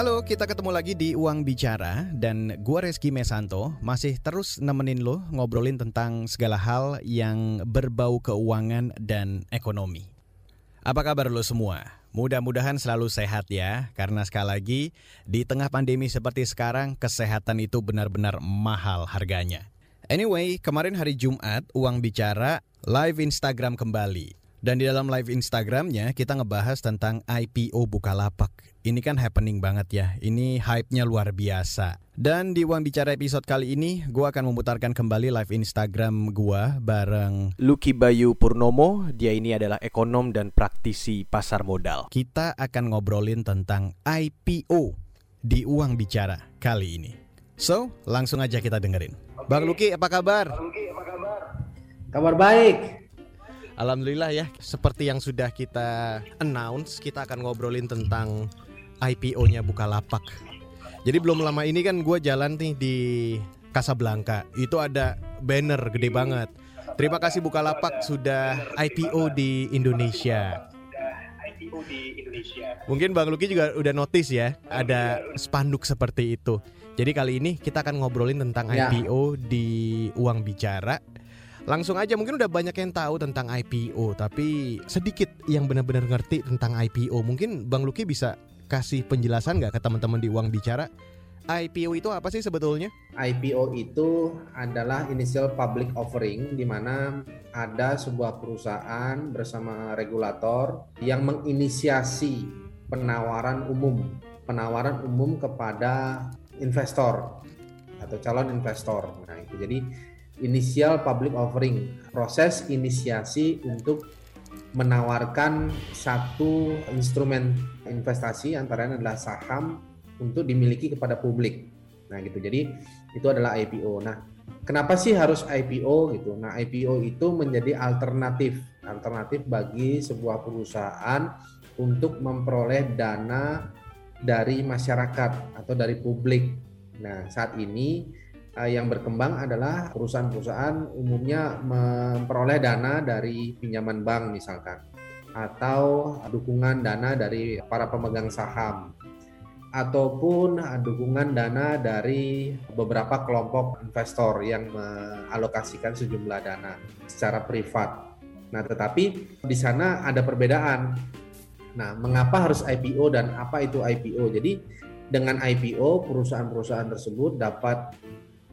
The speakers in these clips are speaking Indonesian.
Halo, kita ketemu lagi di Uang Bicara dan gua Reski Mesanto masih terus nemenin lo ngobrolin tentang segala hal yang berbau keuangan dan ekonomi. Apa kabar lo semua? Mudah-mudahan selalu sehat ya, karena sekali lagi di tengah pandemi seperti sekarang kesehatan itu benar-benar mahal harganya. Anyway, kemarin hari Jumat Uang Bicara live Instagram kembali. Dan di dalam live Instagramnya kita ngebahas tentang IPO Bukalapak. Ini kan happening banget ya, ini hype-nya luar biasa. Dan di Uang Bicara episode kali ini, gue akan memutarkan kembali live Instagram gue bareng Lucky Bayu Purnomo, dia ini adalah ekonom dan praktisi pasar modal. Kita akan ngobrolin tentang IPO di Uang Bicara kali ini. So, langsung aja kita dengerin. Bang Lucky, apa kabar? Kabar baik. Alhamdulillah ya, seperti yang sudah kita announce, kita akan ngobrolin tentang IPO-nya Bukalapak. Jadi belum lama ini kan gue jalan nih di Casablanca, itu ada banner gede banget. Terima kasih Bukalapak sudah IPO di Indonesia. Mungkin Bang Luki juga udah notice ya, ada spanduk seperti itu. Jadi kali ini kita akan ngobrolin tentang Ya. IPO di Uang Bicara. Langsung aja mungkin udah banyak yang tahu tentang IPO, tapi sedikit yang benar-benar ngerti tentang IPO. Mungkin Bang Luki bisa kasih penjelasan nggak ke teman-teman di Uang Bicara? IPO itu apa sih sebetulnya? IPO itu adalah initial public offering di mana ada sebuah perusahaan bersama regulator yang menginisiasi penawaran umum, penawaran umum kepada investor atau calon investor. Nah, itu jadi initial public offering, proses inisiasi untuk menawarkan satu instrumen investasi antara lain adalah saham untuk dimiliki kepada publik. Nah, gitu. Jadi itu adalah IPO. Nah, kenapa sih harus IPO gitu? Nah, IPO itu menjadi alternatif, alternatif bagi sebuah perusahaan untuk memperoleh dana dari masyarakat atau dari publik. Nah, saat ini yang berkembang adalah perusahaan-perusahaan umumnya memperoleh dana dari pinjaman bank misalkan atau dukungan dana dari para pemegang saham ataupun dukungan dana dari beberapa kelompok investor yang mengalokasikan sejumlah dana secara privat. Nah, tetapi di sana ada perbedaan. Nah, mengapa harus IPO dan apa itu IPO? Jadi, dengan IPO perusahaan-perusahaan tersebut dapat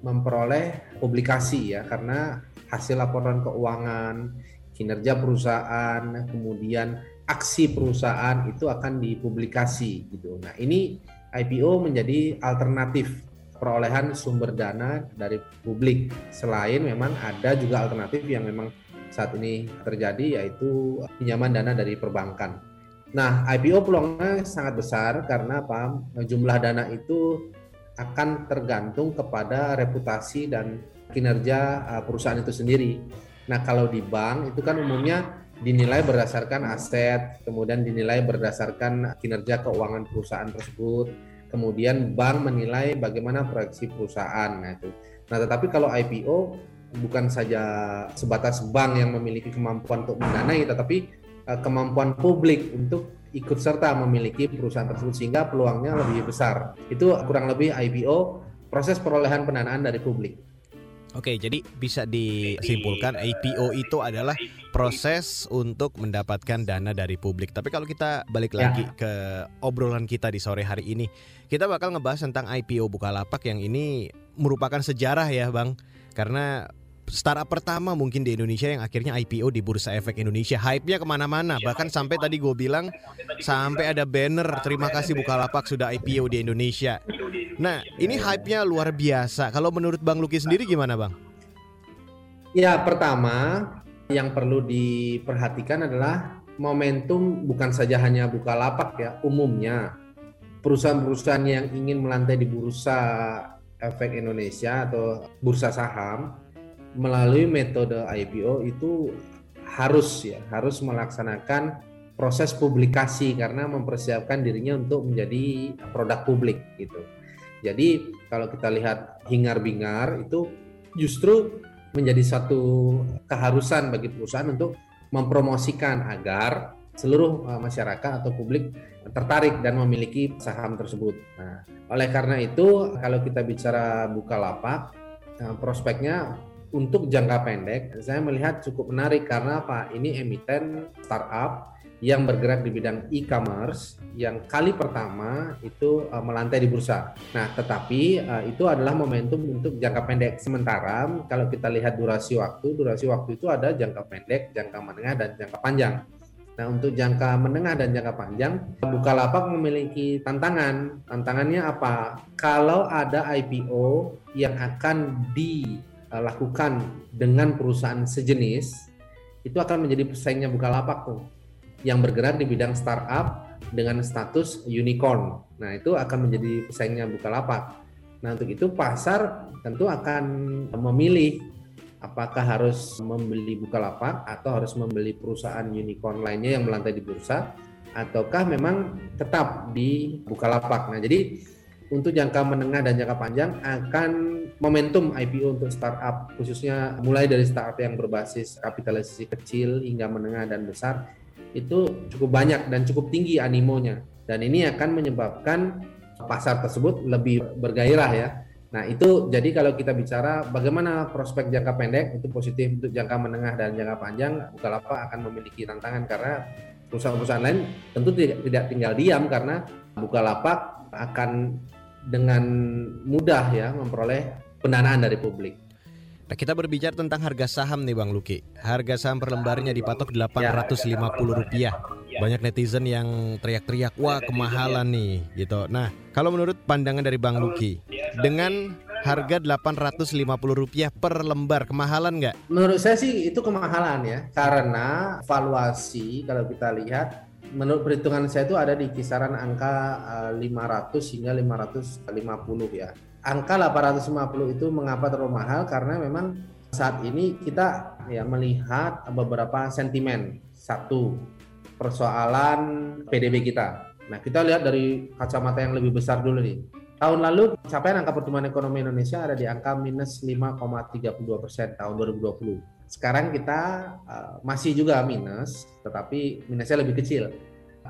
memperoleh publikasi ya karena hasil laporan keuangan, kinerja perusahaan, kemudian aksi perusahaan itu akan dipublikasi gitu. Nah, ini IPO menjadi alternatif perolehan sumber dana dari publik. Selain memang ada juga alternatif yang memang saat ini terjadi yaitu pinjaman dana dari perbankan. Nah, IPO peluangnya sangat besar karena apa? Jumlah dana itu akan tergantung kepada reputasi dan kinerja uh, perusahaan itu sendiri. Nah, kalau di bank itu kan umumnya dinilai berdasarkan aset, kemudian dinilai berdasarkan kinerja keuangan perusahaan tersebut, kemudian bank menilai bagaimana proyeksi perusahaan. Nah, itu. Nah, tetapi kalau IPO bukan saja sebatas bank yang memiliki kemampuan untuk mendanai, tetapi uh, kemampuan publik untuk ikut serta memiliki perusahaan tersebut sehingga peluangnya lebih besar. Itu kurang lebih IPO proses perolehan pendanaan dari publik. Oke, jadi bisa disimpulkan IPO itu adalah proses untuk mendapatkan dana dari publik. Tapi kalau kita balik Ya. lagi ke obrolan kita di sore hari ini, kita bakal ngebahas tentang IPO Bukalapak yang ini merupakan sejarah ya, Bang. Karena startup pertama mungkin di Indonesia yang akhirnya IPO di Bursa Efek Indonesia. Hype-nya ke mana-mana. Bahkan sampai tadi gue bilang sampai ada banner terima kasih Bukalapak sudah IPO di Indonesia. Nah, ini hype-nya luar biasa. Kalau menurut Bang Luki sendiri gimana, Bang? Ya, pertama yang perlu diperhatikan adalah momentum bukan saja hanya Bukalapak ya, umumnya perusahaan-perusahaan yang ingin melantai di bursa efek Indonesia atau bursa saham melalui metode IPO itu harus ya, harus melaksanakan proses publikasi karena mempersiapkan dirinya untuk menjadi produk publik gitu. Jadi kalau kita lihat hingar-bingar itu justru menjadi satu keharusan bagi perusahaan untuk mempromosikan agar seluruh uh, masyarakat atau publik tertarik dan memiliki saham tersebut. Nah, oleh karena itu kalau kita bicara Bukalapak, uh, prospeknya untuk jangka pendek saya melihat cukup menarik karena apa? Ini emiten startup yang bergerak di bidang e-commerce yang kali pertama itu uh, melantai di bursa. Nah, tetapi uh, itu adalah momentum untuk jangka pendek. Sementara kalau kita lihat durasi waktu, durasi waktu itu ada jangka pendek, jangka menengah dan jangka panjang. Nah, untuk jangka menengah dan jangka panjang, Bukalapak memiliki tantangan. Tantangannya apa? Kalau ada IPO yang akan dilakukan dengan perusahaan sejenis, itu akan menjadi pesaingnya Bukalapak tuh yang bergerak di bidang startup dengan status unicorn. Nah, itu akan menjadi pesaingnya Bukalapak. Nah, untuk itu pasar tentu akan memilih apakah harus membeli Bukalapak atau harus membeli perusahaan unicorn lainnya yang melantai di bursa ataukah memang tetap di Bukalapak. Nah, jadi untuk jangka menengah dan jangka panjang akan momentum IPO untuk startup khususnya mulai dari startup yang berbasis kapitalisasi kecil hingga menengah dan besar itu cukup banyak dan cukup tinggi animonya dan ini akan menyebabkan pasar tersebut lebih bergairah ya. Nah itu jadi kalau kita bicara bagaimana prospek jangka pendek itu positif untuk jangka menengah dan jangka panjang Bukalapak akan memiliki tantangan karena perusahaan-perusahaan lain tentu tidak, tinggal diam karena Bukalapak akan dengan mudah ya memperoleh pendanaan dari publik. Nah, kita berbicara tentang harga saham nih Bang Luki. Harga saham per lembarnya dipatok 850 rupiah. Banyak netizen yang teriak-teriak, wah kemahalan nih gitu. Nah, kalau menurut pandangan dari Bang Luki, dengan harga 850 rupiah per lembar kemahalan nggak? Menurut saya sih itu kemahalan ya, karena valuasi kalau kita lihat menurut perhitungan saya itu ada di kisaran angka 500 eh, hingga 550 ya angka 850 itu mengapa terlalu mahal karena memang saat ini kita ya melihat beberapa sentimen. Satu, persoalan PDB kita. Nah, kita lihat dari kacamata yang lebih besar dulu nih. Tahun lalu capaian angka pertumbuhan ekonomi Indonesia ada di angka minus 5,32 persen tahun 2020. Sekarang kita uh, masih juga minus, tetapi minusnya lebih kecil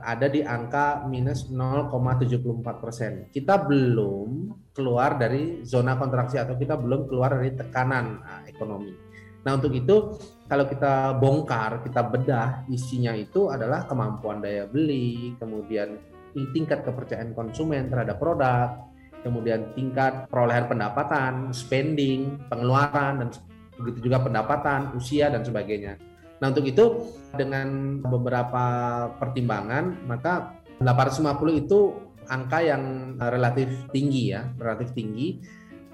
ada di angka minus 0,74 persen. Kita belum keluar dari zona kontraksi atau kita belum keluar dari tekanan nah, ekonomi. Nah untuk itu kalau kita bongkar, kita bedah isinya itu adalah kemampuan daya beli, kemudian tingkat kepercayaan konsumen terhadap produk, kemudian tingkat perolehan pendapatan, spending, pengeluaran, dan begitu juga pendapatan, usia, dan sebagainya. Nah untuk itu dengan beberapa pertimbangan maka 850 itu angka yang relatif tinggi ya, relatif tinggi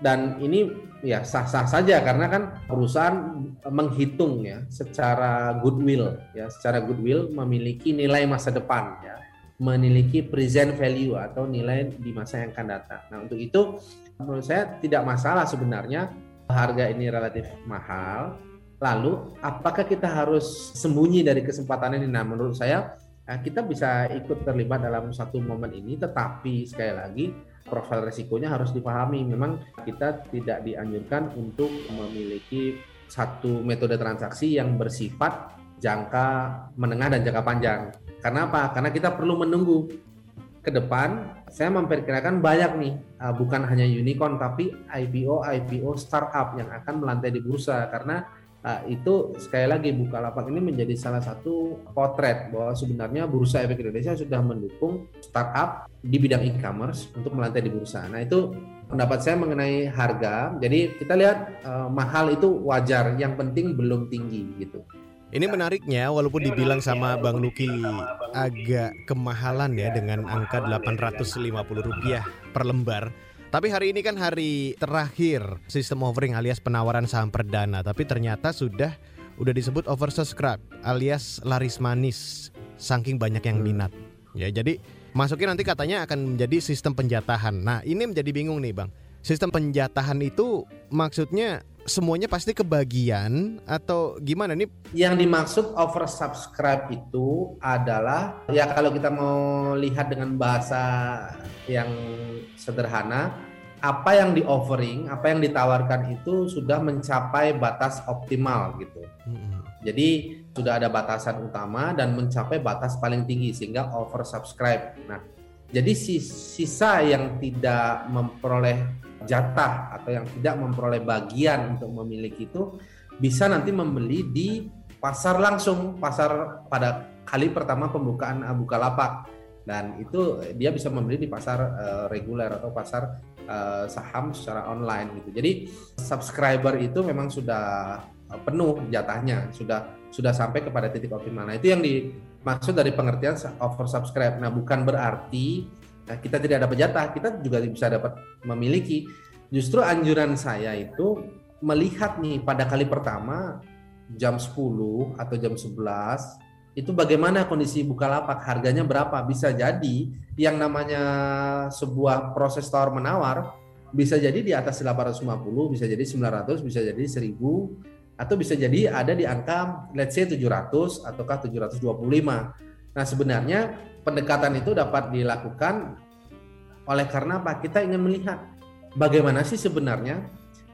dan ini ya sah-sah saja karena kan perusahaan menghitung ya secara goodwill ya, secara goodwill memiliki nilai masa depan ya, memiliki present value atau nilai di masa yang akan datang. Nah, untuk itu menurut saya tidak masalah sebenarnya harga ini relatif mahal Lalu, apakah kita harus sembunyi dari kesempatan ini? Nah, menurut saya eh, kita bisa ikut terlibat dalam satu momen ini, tetapi sekali lagi profil resikonya harus dipahami. Memang kita tidak dianjurkan untuk memiliki satu metode transaksi yang bersifat jangka menengah dan jangka panjang. Karena apa? Karena kita perlu menunggu ke depan. Saya memperkirakan banyak nih, eh, bukan hanya unicorn tapi IPO IPO startup yang akan melantai di bursa karena Nah, itu sekali lagi Bukalapak ini menjadi salah satu potret bahwa sebenarnya Bursa Efek Indonesia sudah mendukung startup di bidang e-commerce untuk melantai di bursa. Nah, itu pendapat saya mengenai harga. Jadi kita lihat eh, mahal itu wajar, yang penting belum tinggi gitu. Ini menariknya walaupun dibilang sama Bang Luki agak kemahalan ya dengan angka 850 rupiah per lembar tapi hari ini kan hari terakhir sistem offering alias penawaran saham perdana, tapi ternyata sudah udah disebut oversubscribe alias laris manis saking banyak yang minat. Ya, jadi masuknya nanti katanya akan menjadi sistem penjatahan. Nah, ini menjadi bingung nih, Bang. Sistem penjatahan itu maksudnya semuanya pasti kebagian atau gimana nih? Yang dimaksud oversubscribe itu adalah ya kalau kita mau lihat dengan bahasa yang sederhana apa yang di offering, apa yang ditawarkan itu sudah mencapai batas optimal gitu. Jadi sudah ada batasan utama dan mencapai batas paling tinggi sehingga oversubscribe. Nah, jadi sisa yang tidak memperoleh jatah atau yang tidak memperoleh bagian untuk memiliki itu bisa nanti membeli di pasar langsung, pasar pada kali pertama pembukaan Bukalapak dan itu dia bisa membeli di pasar uh, reguler atau pasar uh, saham secara online gitu. Jadi subscriber itu memang sudah penuh jatahnya, sudah sudah sampai kepada titik optimal. Nah, itu yang dimaksud dari pengertian oversubscribe. Nah, bukan berarti nah, kita tidak dapat jatah, kita juga bisa dapat memiliki. Justru anjuran saya itu melihat nih pada kali pertama jam 10 atau jam 11 itu bagaimana kondisi Bukalapak, harganya berapa? Bisa jadi yang namanya sebuah proses tawar menawar bisa jadi di atas 850, bisa jadi 900, bisa jadi 1000 atau bisa jadi ada di angka let's say 700 ataukah 725. Nah, sebenarnya pendekatan itu dapat dilakukan oleh karena apa? Kita ingin melihat bagaimana sih sebenarnya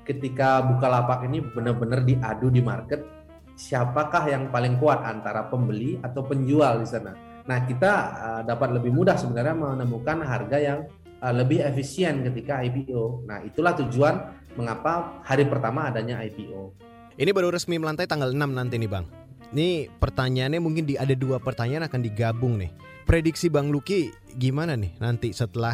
ketika Bukalapak ini benar-benar diadu di market siapakah yang paling kuat antara pembeli atau penjual di sana. Nah, kita uh, dapat lebih mudah sebenarnya menemukan harga yang uh, lebih efisien ketika IPO. Nah, itulah tujuan mengapa hari pertama adanya IPO. Ini baru resmi melantai tanggal 6 nanti nih, Bang. Ini pertanyaannya mungkin di ada dua pertanyaan akan digabung nih. Prediksi Bang Luki gimana nih nanti setelah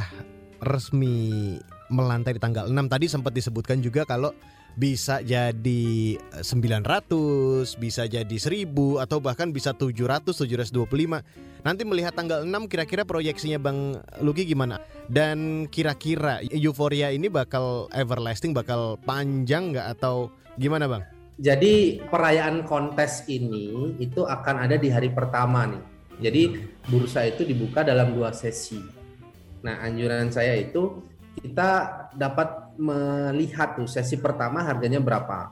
resmi melantai di tanggal 6 tadi sempat disebutkan juga kalau bisa jadi 900, bisa jadi 1000 atau bahkan bisa 700, 725. Nanti melihat tanggal 6 kira-kira proyeksinya Bang Luki gimana? Dan kira-kira euforia ini bakal everlasting, bakal panjang nggak atau gimana Bang? Jadi perayaan kontes ini itu akan ada di hari pertama nih. Jadi bursa itu dibuka dalam dua sesi. Nah anjuran saya itu kita dapat melihat tuh sesi pertama harganya berapa.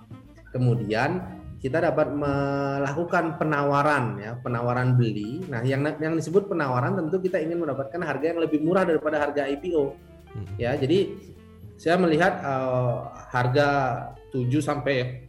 Kemudian kita dapat melakukan penawaran ya, penawaran beli. Nah, yang yang disebut penawaran tentu kita ingin mendapatkan harga yang lebih murah daripada harga IPO. Hmm. Ya, jadi saya melihat uh, harga 7 sampai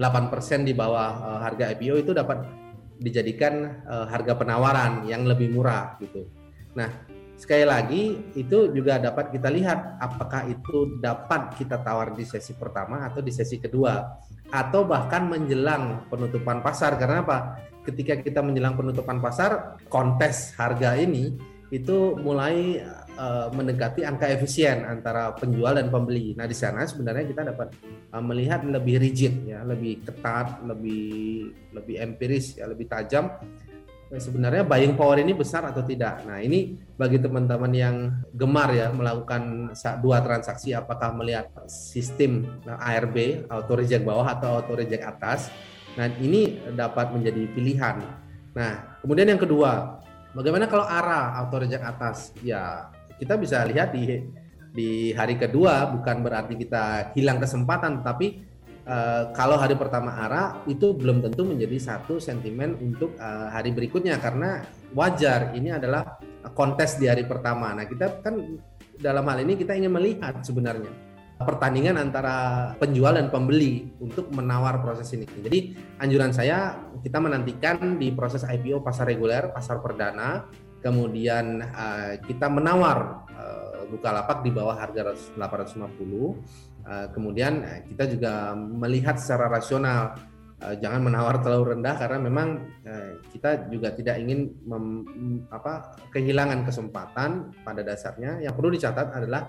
8% di bawah uh, harga IPO itu dapat dijadikan uh, harga penawaran yang lebih murah gitu. Nah, sekali lagi itu juga dapat kita lihat apakah itu dapat kita tawar di sesi pertama atau di sesi kedua atau bahkan menjelang penutupan pasar karena apa ketika kita menjelang penutupan pasar kontes harga ini itu mulai uh, mendekati angka efisien antara penjual dan pembeli. Nah di sana sebenarnya kita dapat uh, melihat lebih rigid ya, lebih ketat, lebih lebih empiris ya, lebih tajam sebenarnya buying power ini besar atau tidak. Nah, ini bagi teman-teman yang gemar ya melakukan dua transaksi apakah melihat sistem ARB auto reject bawah atau auto reject atas. Nah, ini dapat menjadi pilihan. Nah, kemudian yang kedua, bagaimana kalau arah reject atas? Ya, kita bisa lihat di di hari kedua bukan berarti kita hilang kesempatan tapi Eh, kalau hari pertama arah itu belum tentu menjadi satu sentimen untuk uh, hari berikutnya karena wajar ini adalah kontes di hari pertama. Nah kita kan dalam hal ini kita ingin melihat sebenarnya pertandingan antara penjual dan pembeli untuk menawar proses ini. Jadi anjuran saya kita menantikan di proses IPO pasar reguler, pasar perdana, kemudian uh, kita menawar uh, Bukalapak di bawah harga 850 Eh, kemudian eh, kita juga melihat secara rasional jangan menawar terlalu rendah karena memang kita juga tidak ingin mem, apa, kehilangan kesempatan pada dasarnya. Yang perlu dicatat adalah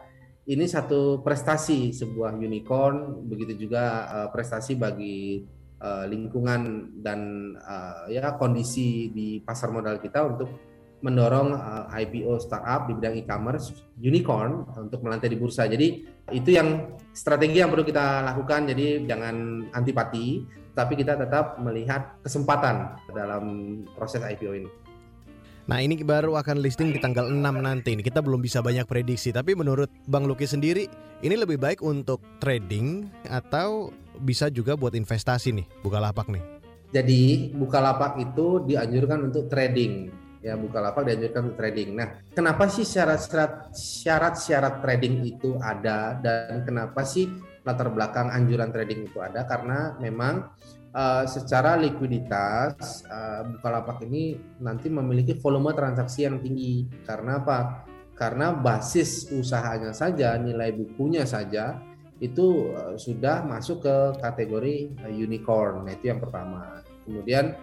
ini satu prestasi sebuah unicorn, begitu juga prestasi bagi lingkungan dan ya kondisi di pasar modal kita untuk mendorong uh, IPO startup di bidang e-commerce unicorn untuk melantai di bursa. Jadi itu yang strategi yang perlu kita lakukan. Jadi jangan antipati, tapi kita tetap melihat kesempatan dalam proses IPO ini. Nah ini baru akan listing di tanggal 6 nanti Kita belum bisa banyak prediksi Tapi menurut Bang Luki sendiri Ini lebih baik untuk trading Atau bisa juga buat investasi nih Bukalapak nih Jadi Bukalapak itu dianjurkan untuk trading ya Bukalapak dianjurkan untuk trading. Nah, kenapa sih syarat-syarat syarat-syarat trading itu ada dan kenapa sih latar belakang anjuran trading itu ada? Karena memang uh, secara likuiditas uh, Bukalapak ini nanti memiliki volume transaksi yang tinggi. Karena apa? Karena basis usahanya saja, nilai bukunya saja itu uh, sudah masuk ke kategori unicorn. Nah, itu yang pertama. Kemudian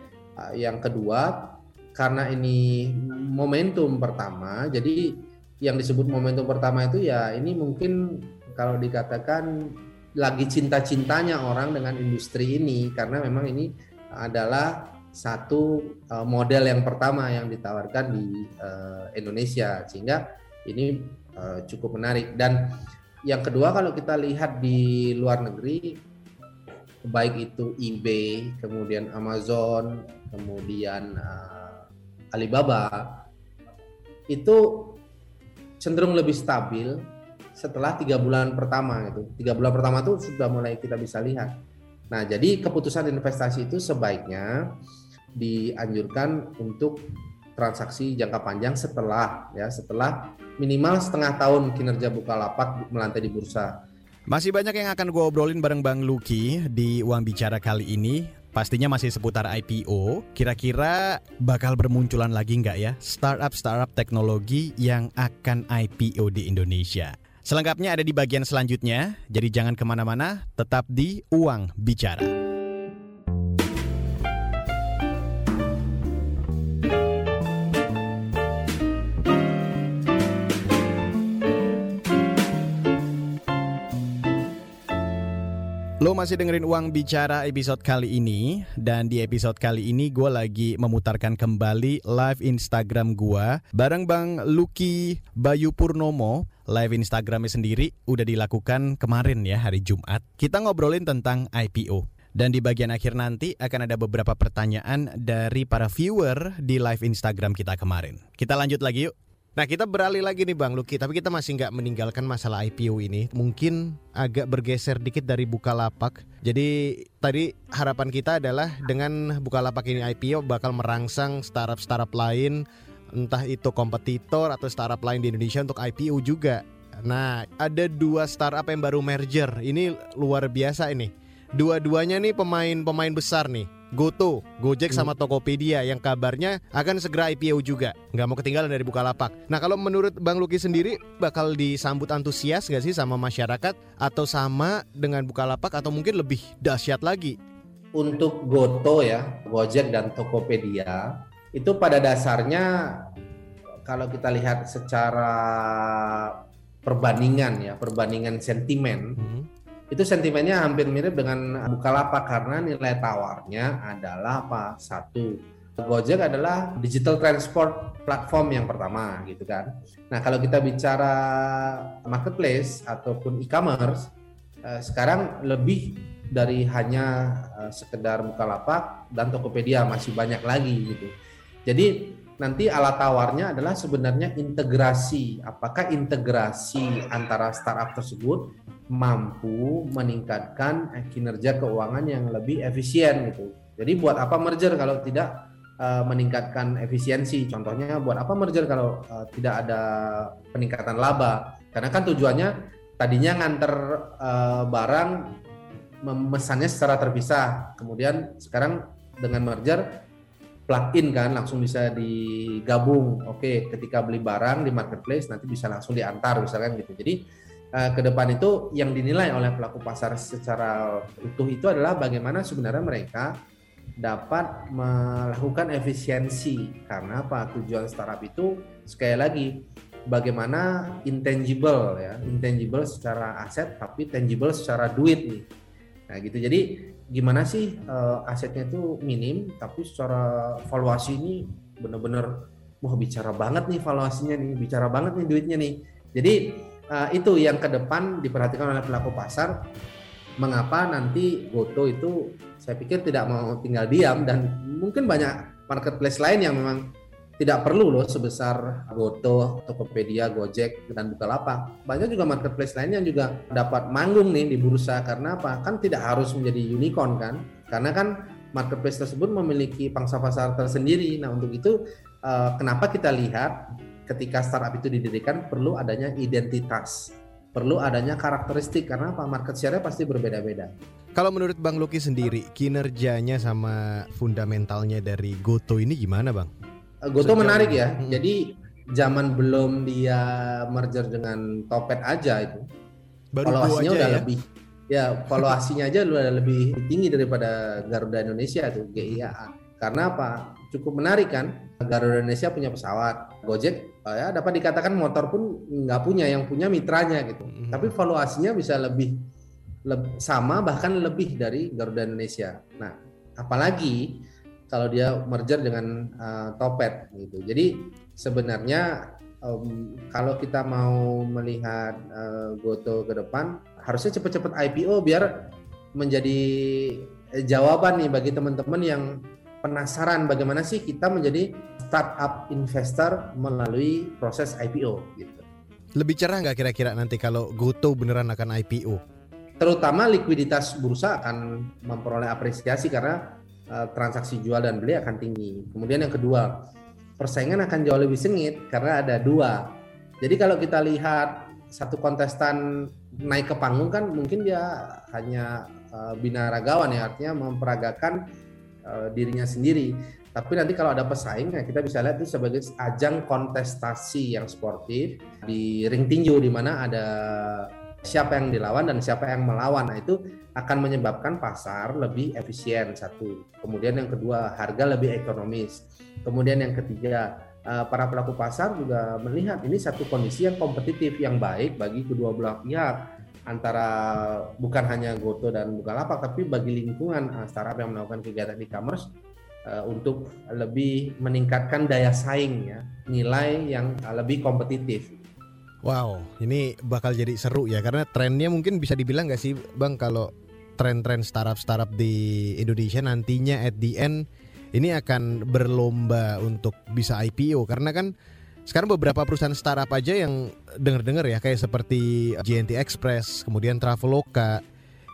yang kedua, karena ini momentum pertama, jadi yang disebut momentum pertama itu ya ini mungkin kalau dikatakan lagi cinta-cintanya orang dengan industri ini karena memang ini adalah satu uh, model yang pertama yang ditawarkan di uh, Indonesia. Sehingga ini uh, cukup menarik. Dan yang kedua kalau kita lihat di luar negeri baik itu eBay, kemudian Amazon, kemudian Alibaba itu cenderung lebih stabil setelah tiga bulan pertama itu. Tiga bulan pertama itu sudah mulai kita bisa lihat. Nah, jadi keputusan investasi itu sebaiknya dianjurkan untuk transaksi jangka panjang setelah ya setelah minimal setengah tahun kinerja Bukalapak melantai di bursa. Masih banyak yang akan gue obrolin bareng Bang Luki di Uang Bicara kali ini. Pastinya masih seputar IPO. Kira-kira bakal bermunculan lagi nggak ya startup-startup teknologi yang akan IPO di Indonesia? Selengkapnya ada di bagian selanjutnya, jadi jangan ke mana-mana, tetap di Uang Bicara. Lo masih dengerin Uang Bicara episode kali ini. Dan di episode kali ini gue lagi memutarkan kembali live Instagram gue Bareng Bang Lucky Bayu Purnomo Live Instagramnya sendiri udah dilakukan kemarin ya hari Jumat Kita ngobrolin tentang IPO dan di bagian akhir nanti akan ada beberapa pertanyaan dari para viewer di live Instagram kita kemarin. Kita lanjut lagi yuk. Nah kita beralih lagi nih Bang Luki, tapi kita masih nggak meninggalkan masalah IPO ini. Mungkin agak bergeser dikit dari Bukalapak. Jadi tadi harapan kita adalah dengan Bukalapak ini IPO bakal merangsang startup-startup lain, entah itu kompetitor atau startup lain di Indonesia untuk IPO juga. Nah ada dua startup yang baru merger, ini luar biasa ini. Dua-duanya nih pemain-pemain besar nih Goto, Gojek sama hmm. Tokopedia yang kabarnya akan segera IPO juga. Nggak mau ketinggalan dari Bukalapak. Nah kalau menurut Bang Luki sendiri bakal disambut antusias nggak sih sama masyarakat atau sama dengan Bukalapak atau mungkin lebih dahsyat lagi? Untuk Goto ya, Gojek dan Tokopedia itu pada dasarnya kalau kita lihat secara perbandingan ya, perbandingan sentimen. Hmm itu sentimennya hampir mirip dengan Bukalapak karena nilai tawarnya adalah apa? Satu, Gojek adalah digital transport platform yang pertama gitu kan. Nah, kalau kita bicara marketplace ataupun e-commerce eh, sekarang lebih dari hanya eh, sekedar Bukalapak dan Tokopedia masih banyak lagi gitu. Jadi nanti alat tawarnya adalah sebenarnya integrasi. Apakah integrasi antara startup tersebut mampu meningkatkan kinerja keuangan yang lebih efisien gitu. Jadi buat apa merger kalau tidak uh, meningkatkan efisiensi? Contohnya buat apa merger kalau uh, tidak ada peningkatan laba? Karena kan tujuannya tadinya nganter uh, barang memesannya secara terpisah, kemudian sekarang dengan merger plug-in kan langsung bisa digabung. Oke, ketika beli barang di marketplace nanti bisa langsung diantar misalkan gitu. Jadi uh, ke depan itu yang dinilai oleh pelaku pasar secara utuh itu adalah bagaimana sebenarnya mereka dapat melakukan efisiensi. Karena apa? Tujuan startup itu sekali lagi bagaimana intangible ya. Intangible secara aset tapi tangible secara duit nih. Nah gitu. Jadi gimana sih uh, asetnya itu minim tapi secara valuasi ini benar-benar wah bicara banget nih valuasinya nih bicara banget nih duitnya nih. Jadi uh, itu yang ke depan diperhatikan oleh pelaku pasar mengapa nanti Goto itu saya pikir tidak mau tinggal diam dan mungkin banyak marketplace lain yang memang tidak perlu loh sebesar Goto, Tokopedia, Gojek, dan Bukalapak. Banyak juga marketplace lain yang juga dapat manggung nih di bursa karena apa? Kan tidak harus menjadi unicorn kan? Karena kan marketplace tersebut memiliki pangsa pasar tersendiri. Nah untuk itu uh, kenapa kita lihat ketika startup itu didirikan perlu adanya identitas, perlu adanya karakteristik karena apa market share-nya pasti berbeda-beda. Kalau menurut Bang Luki sendiri kinerjanya sama fundamentalnya dari Goto ini gimana Bang? Uh, Goto Sejauh menarik ya. Hmm. Jadi zaman belum dia merger dengan Topet aja itu. Baru valuasinya udah ya? lebih ya valuasinya aja udah lebih tinggi daripada Garuda Indonesia itu GIA. Karena apa? Cukup menarik kan? Garuda Indonesia punya pesawat, Gojek oh ya dapat dikatakan motor pun nggak punya, yang punya mitranya gitu. Mm-hmm. Tapi valuasinya bisa lebih, lebih sama bahkan lebih dari Garuda Indonesia. Nah, apalagi kalau dia merger dengan uh, Topet gitu. Jadi sebenarnya um, kalau kita mau melihat uh, Goto ke depan harusnya cepat-cepat IPO biar menjadi jawaban nih bagi teman-teman yang penasaran bagaimana sih kita menjadi startup investor melalui proses IPO gitu. Lebih cerah nggak kira-kira nanti kalau Goto beneran akan IPO? Terutama likuiditas bursa akan memperoleh apresiasi karena uh, transaksi jual dan beli akan tinggi. Kemudian yang kedua, persaingan akan jauh lebih sengit karena ada dua. Jadi kalau kita lihat satu kontestan naik ke panggung kan mungkin dia hanya uh, binaragawan ya artinya memperagakan uh, dirinya sendiri. Tapi nanti kalau ada pesaing, ya kita bisa lihat itu sebagai ajang kontestasi yang sportif di ring tinju di mana ada siapa yang dilawan dan siapa yang melawan. Nah itu akan menyebabkan pasar lebih efisien satu. Kemudian yang kedua harga lebih ekonomis. Kemudian yang ketiga eh, para pelaku pasar juga melihat ini satu kondisi yang kompetitif yang baik bagi kedua belah pihak antara bukan hanya Goto dan Bukalapak tapi bagi lingkungan uh, startup yang melakukan kegiatan e-commerce uh, untuk lebih meningkatkan daya saing ya, nilai yang lebih kompetitif. Wow, ini bakal jadi seru ya karena trennya mungkin bisa dibilang nggak sih Bang kalau tren-tren startup-startup di Indonesia nantinya at the end ini akan berlomba untuk bisa IPO karena kan sekarang beberapa perusahaan startup aja yang dengar-dengar ya kayak seperti JNT Express, kemudian Traveloka,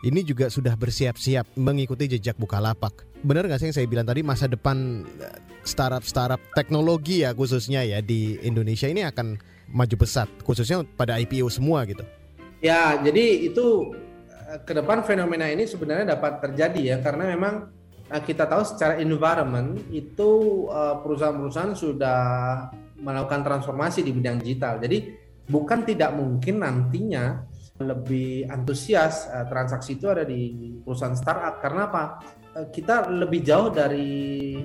ini juga sudah bersiap-siap mengikuti jejak Bukalapak. Benar nggak sih yang saya bilang tadi masa depan eh, startup-startup teknologi ya khususnya ya di Indonesia ini akan maju pesat khususnya pada IPO semua gitu. Ya, jadi itu eh, ke depan fenomena ini sebenarnya dapat terjadi ya karena memang eh, kita tahu secara environment itu perusahaan-perusahaan sudah melakukan transformasi di bidang digital. Jadi bukan tidak mungkin nantinya lebih antusias transaksi itu ada di perusahaan startup karena apa? Kita lebih jauh dari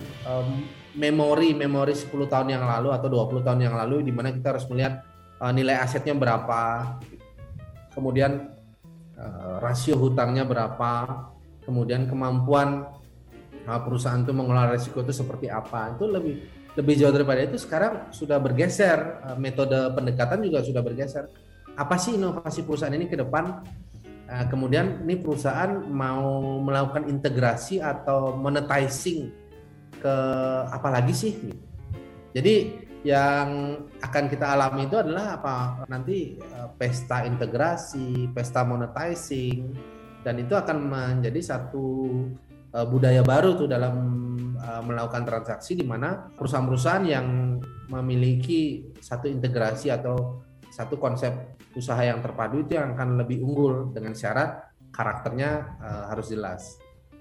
memori memori 10 tahun yang lalu atau 20 tahun yang lalu di mana kita harus melihat uh, nilai asetnya berapa, kemudian uh, rasio hutangnya berapa, kemudian kemampuan uh, perusahaan itu mengelola risiko itu seperti apa. Itu lebih lebih jauh daripada itu sekarang sudah bergeser eh, metode pendekatan juga sudah bergeser apa sih inovasi perusahaan ini ke depan eh, kemudian ini perusahaan mau melakukan integrasi atau monetizing ke apa lagi sih jadi yang akan kita alami itu adalah apa nanti eh, pesta integrasi pesta monetizing dan itu akan menjadi satu budaya baru tuh dalam Uh, melakukan transaksi di mana perusahaan-perusahaan yang memiliki satu integrasi atau satu konsep usaha yang terpadu itu yang akan lebih unggul dengan syarat karakternya harus jelas.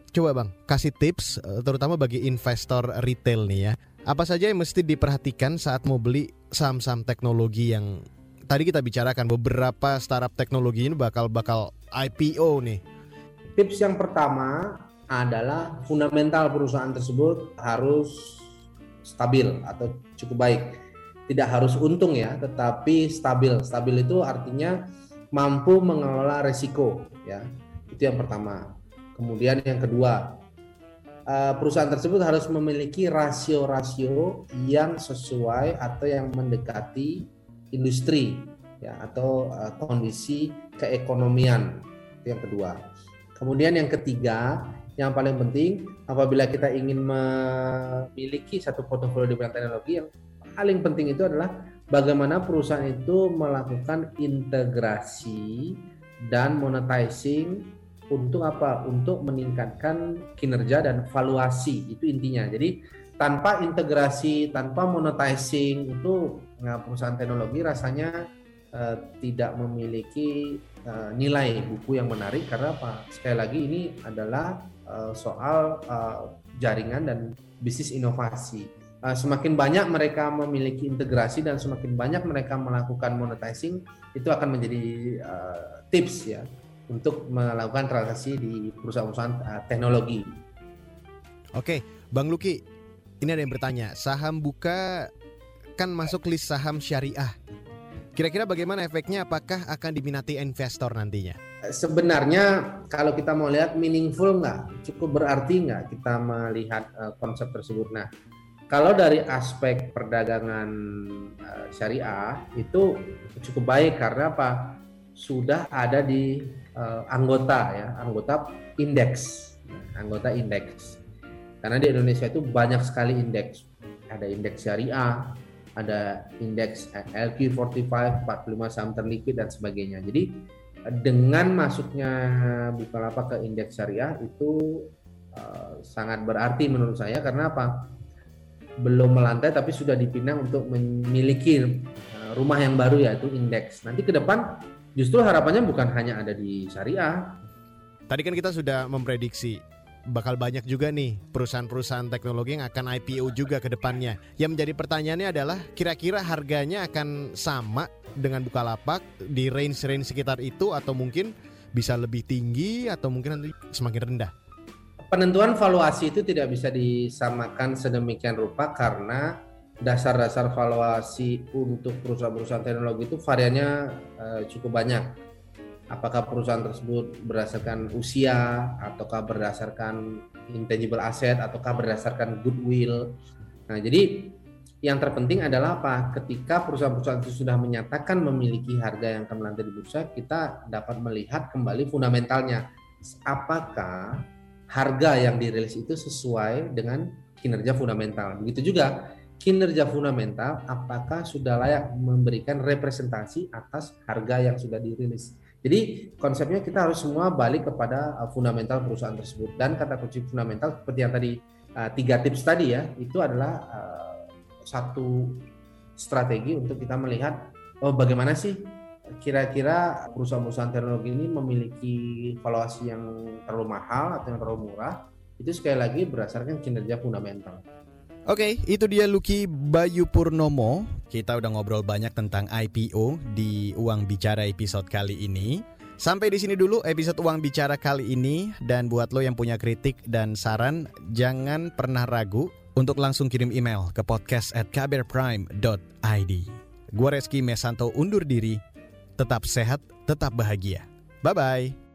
Coba bang, kasih tips uh, terutama bagi investor retail nih ya. Apa saja yang mesti diperhatikan saat mau beli saham-saham teknologi yang tadi kita bicarakan beberapa startup teknologi ini bakal bakal IPO nih. Tips yang pertama adalah fundamental perusahaan tersebut harus stabil atau cukup baik. Tidak harus untung ya, tetapi stabil. Stabil itu artinya mampu mengelola resiko ya. Itu yang pertama. Kemudian yang kedua, eh, perusahaan tersebut harus memiliki rasio-rasio yang sesuai atau yang mendekati industri ya atau eh, kondisi keekonomian. Itu yang kedua. Kemudian yang ketiga, yang paling penting apabila kita ingin memiliki satu portofolio di bidang teknologi yang paling penting itu adalah bagaimana perusahaan itu melakukan integrasi dan monetizing untuk apa? Untuk meningkatkan kinerja dan valuasi itu intinya. Jadi tanpa integrasi, tanpa monetizing itu nah, perusahaan teknologi rasanya uh, tidak memiliki uh, nilai buku yang menarik karena apa? Sekali lagi ini adalah uh, soal uh, jaringan dan bisnis inovasi. Uh, semakin banyak mereka memiliki integrasi dan semakin banyak mereka melakukan monetizing, itu akan menjadi uh, tips ya untuk melakukan transaksi di perusahaan-perusahaan uh, teknologi. Oke, Bang Luki, ini ada yang bertanya, saham buka kan masuk list saham syariah. Kira-kira bagaimana efeknya? Apakah akan diminati investor nantinya? Sebenarnya kalau kita mau lihat meaningful nggak, cukup berarti nggak kita melihat uh, konsep tersebut. Nah, kalau dari aspek perdagangan uh, syariah itu cukup baik karena apa? Sudah ada di uh, anggota ya, anggota indeks, anggota indeks. Karena di Indonesia itu banyak sekali indeks. Ada indeks syariah, ada indeks LQ45, 45 saham terliquid dan sebagainya. Jadi dengan masuknya Bukalapak ke indeks syariah itu uh, sangat berarti menurut saya karena apa? Belum melantai tapi sudah dipinang untuk memiliki uh, rumah yang baru yaitu indeks. Nanti ke depan justru harapannya bukan hanya ada di syariah. Tadi kan kita sudah memprediksi bakal banyak juga nih perusahaan-perusahaan teknologi yang akan IPO juga ke depannya. Yang menjadi pertanyaannya adalah kira-kira harganya akan sama dengan Bukalapak di range-range sekitar itu atau mungkin bisa lebih tinggi atau mungkin nanti semakin rendah? Penentuan valuasi itu tidak bisa disamakan sedemikian rupa karena dasar-dasar valuasi untuk perusahaan-perusahaan teknologi itu variannya uh, cukup banyak apakah perusahaan tersebut berdasarkan usia ataukah berdasarkan intangible asset ataukah berdasarkan goodwill. Nah, jadi yang terpenting adalah apa? Ketika perusahaan-perusahaan itu sudah menyatakan memiliki harga yang akan melantai di bursa, kita dapat melihat kembali fundamentalnya. Apakah harga yang dirilis itu sesuai dengan kinerja fundamental? Begitu juga kinerja fundamental apakah sudah layak memberikan representasi atas harga yang sudah dirilis. Jadi konsepnya kita harus semua balik kepada uh, fundamental perusahaan tersebut dan kata kunci fundamental seperti yang tadi uh, tiga tips tadi ya itu adalah uh, satu strategi untuk kita melihat oh bagaimana sih kira-kira perusahaan-perusahaan teknologi ini memiliki valuasi yang terlalu mahal atau yang terlalu murah itu sekali lagi berdasarkan kinerja fundamental. Oke, itu dia Lucky Bayu Purnomo. Kita udah ngobrol banyak tentang IPO di Uang Bicara episode kali ini. Sampai di sini dulu episode Uang Bicara kali ini dan buat lo yang punya kritik dan saran jangan pernah ragu untuk langsung kirim email ke podcast at kbrprime.id. Gue Reski Mesanto undur diri. Tetap sehat, tetap bahagia. Bye-bye.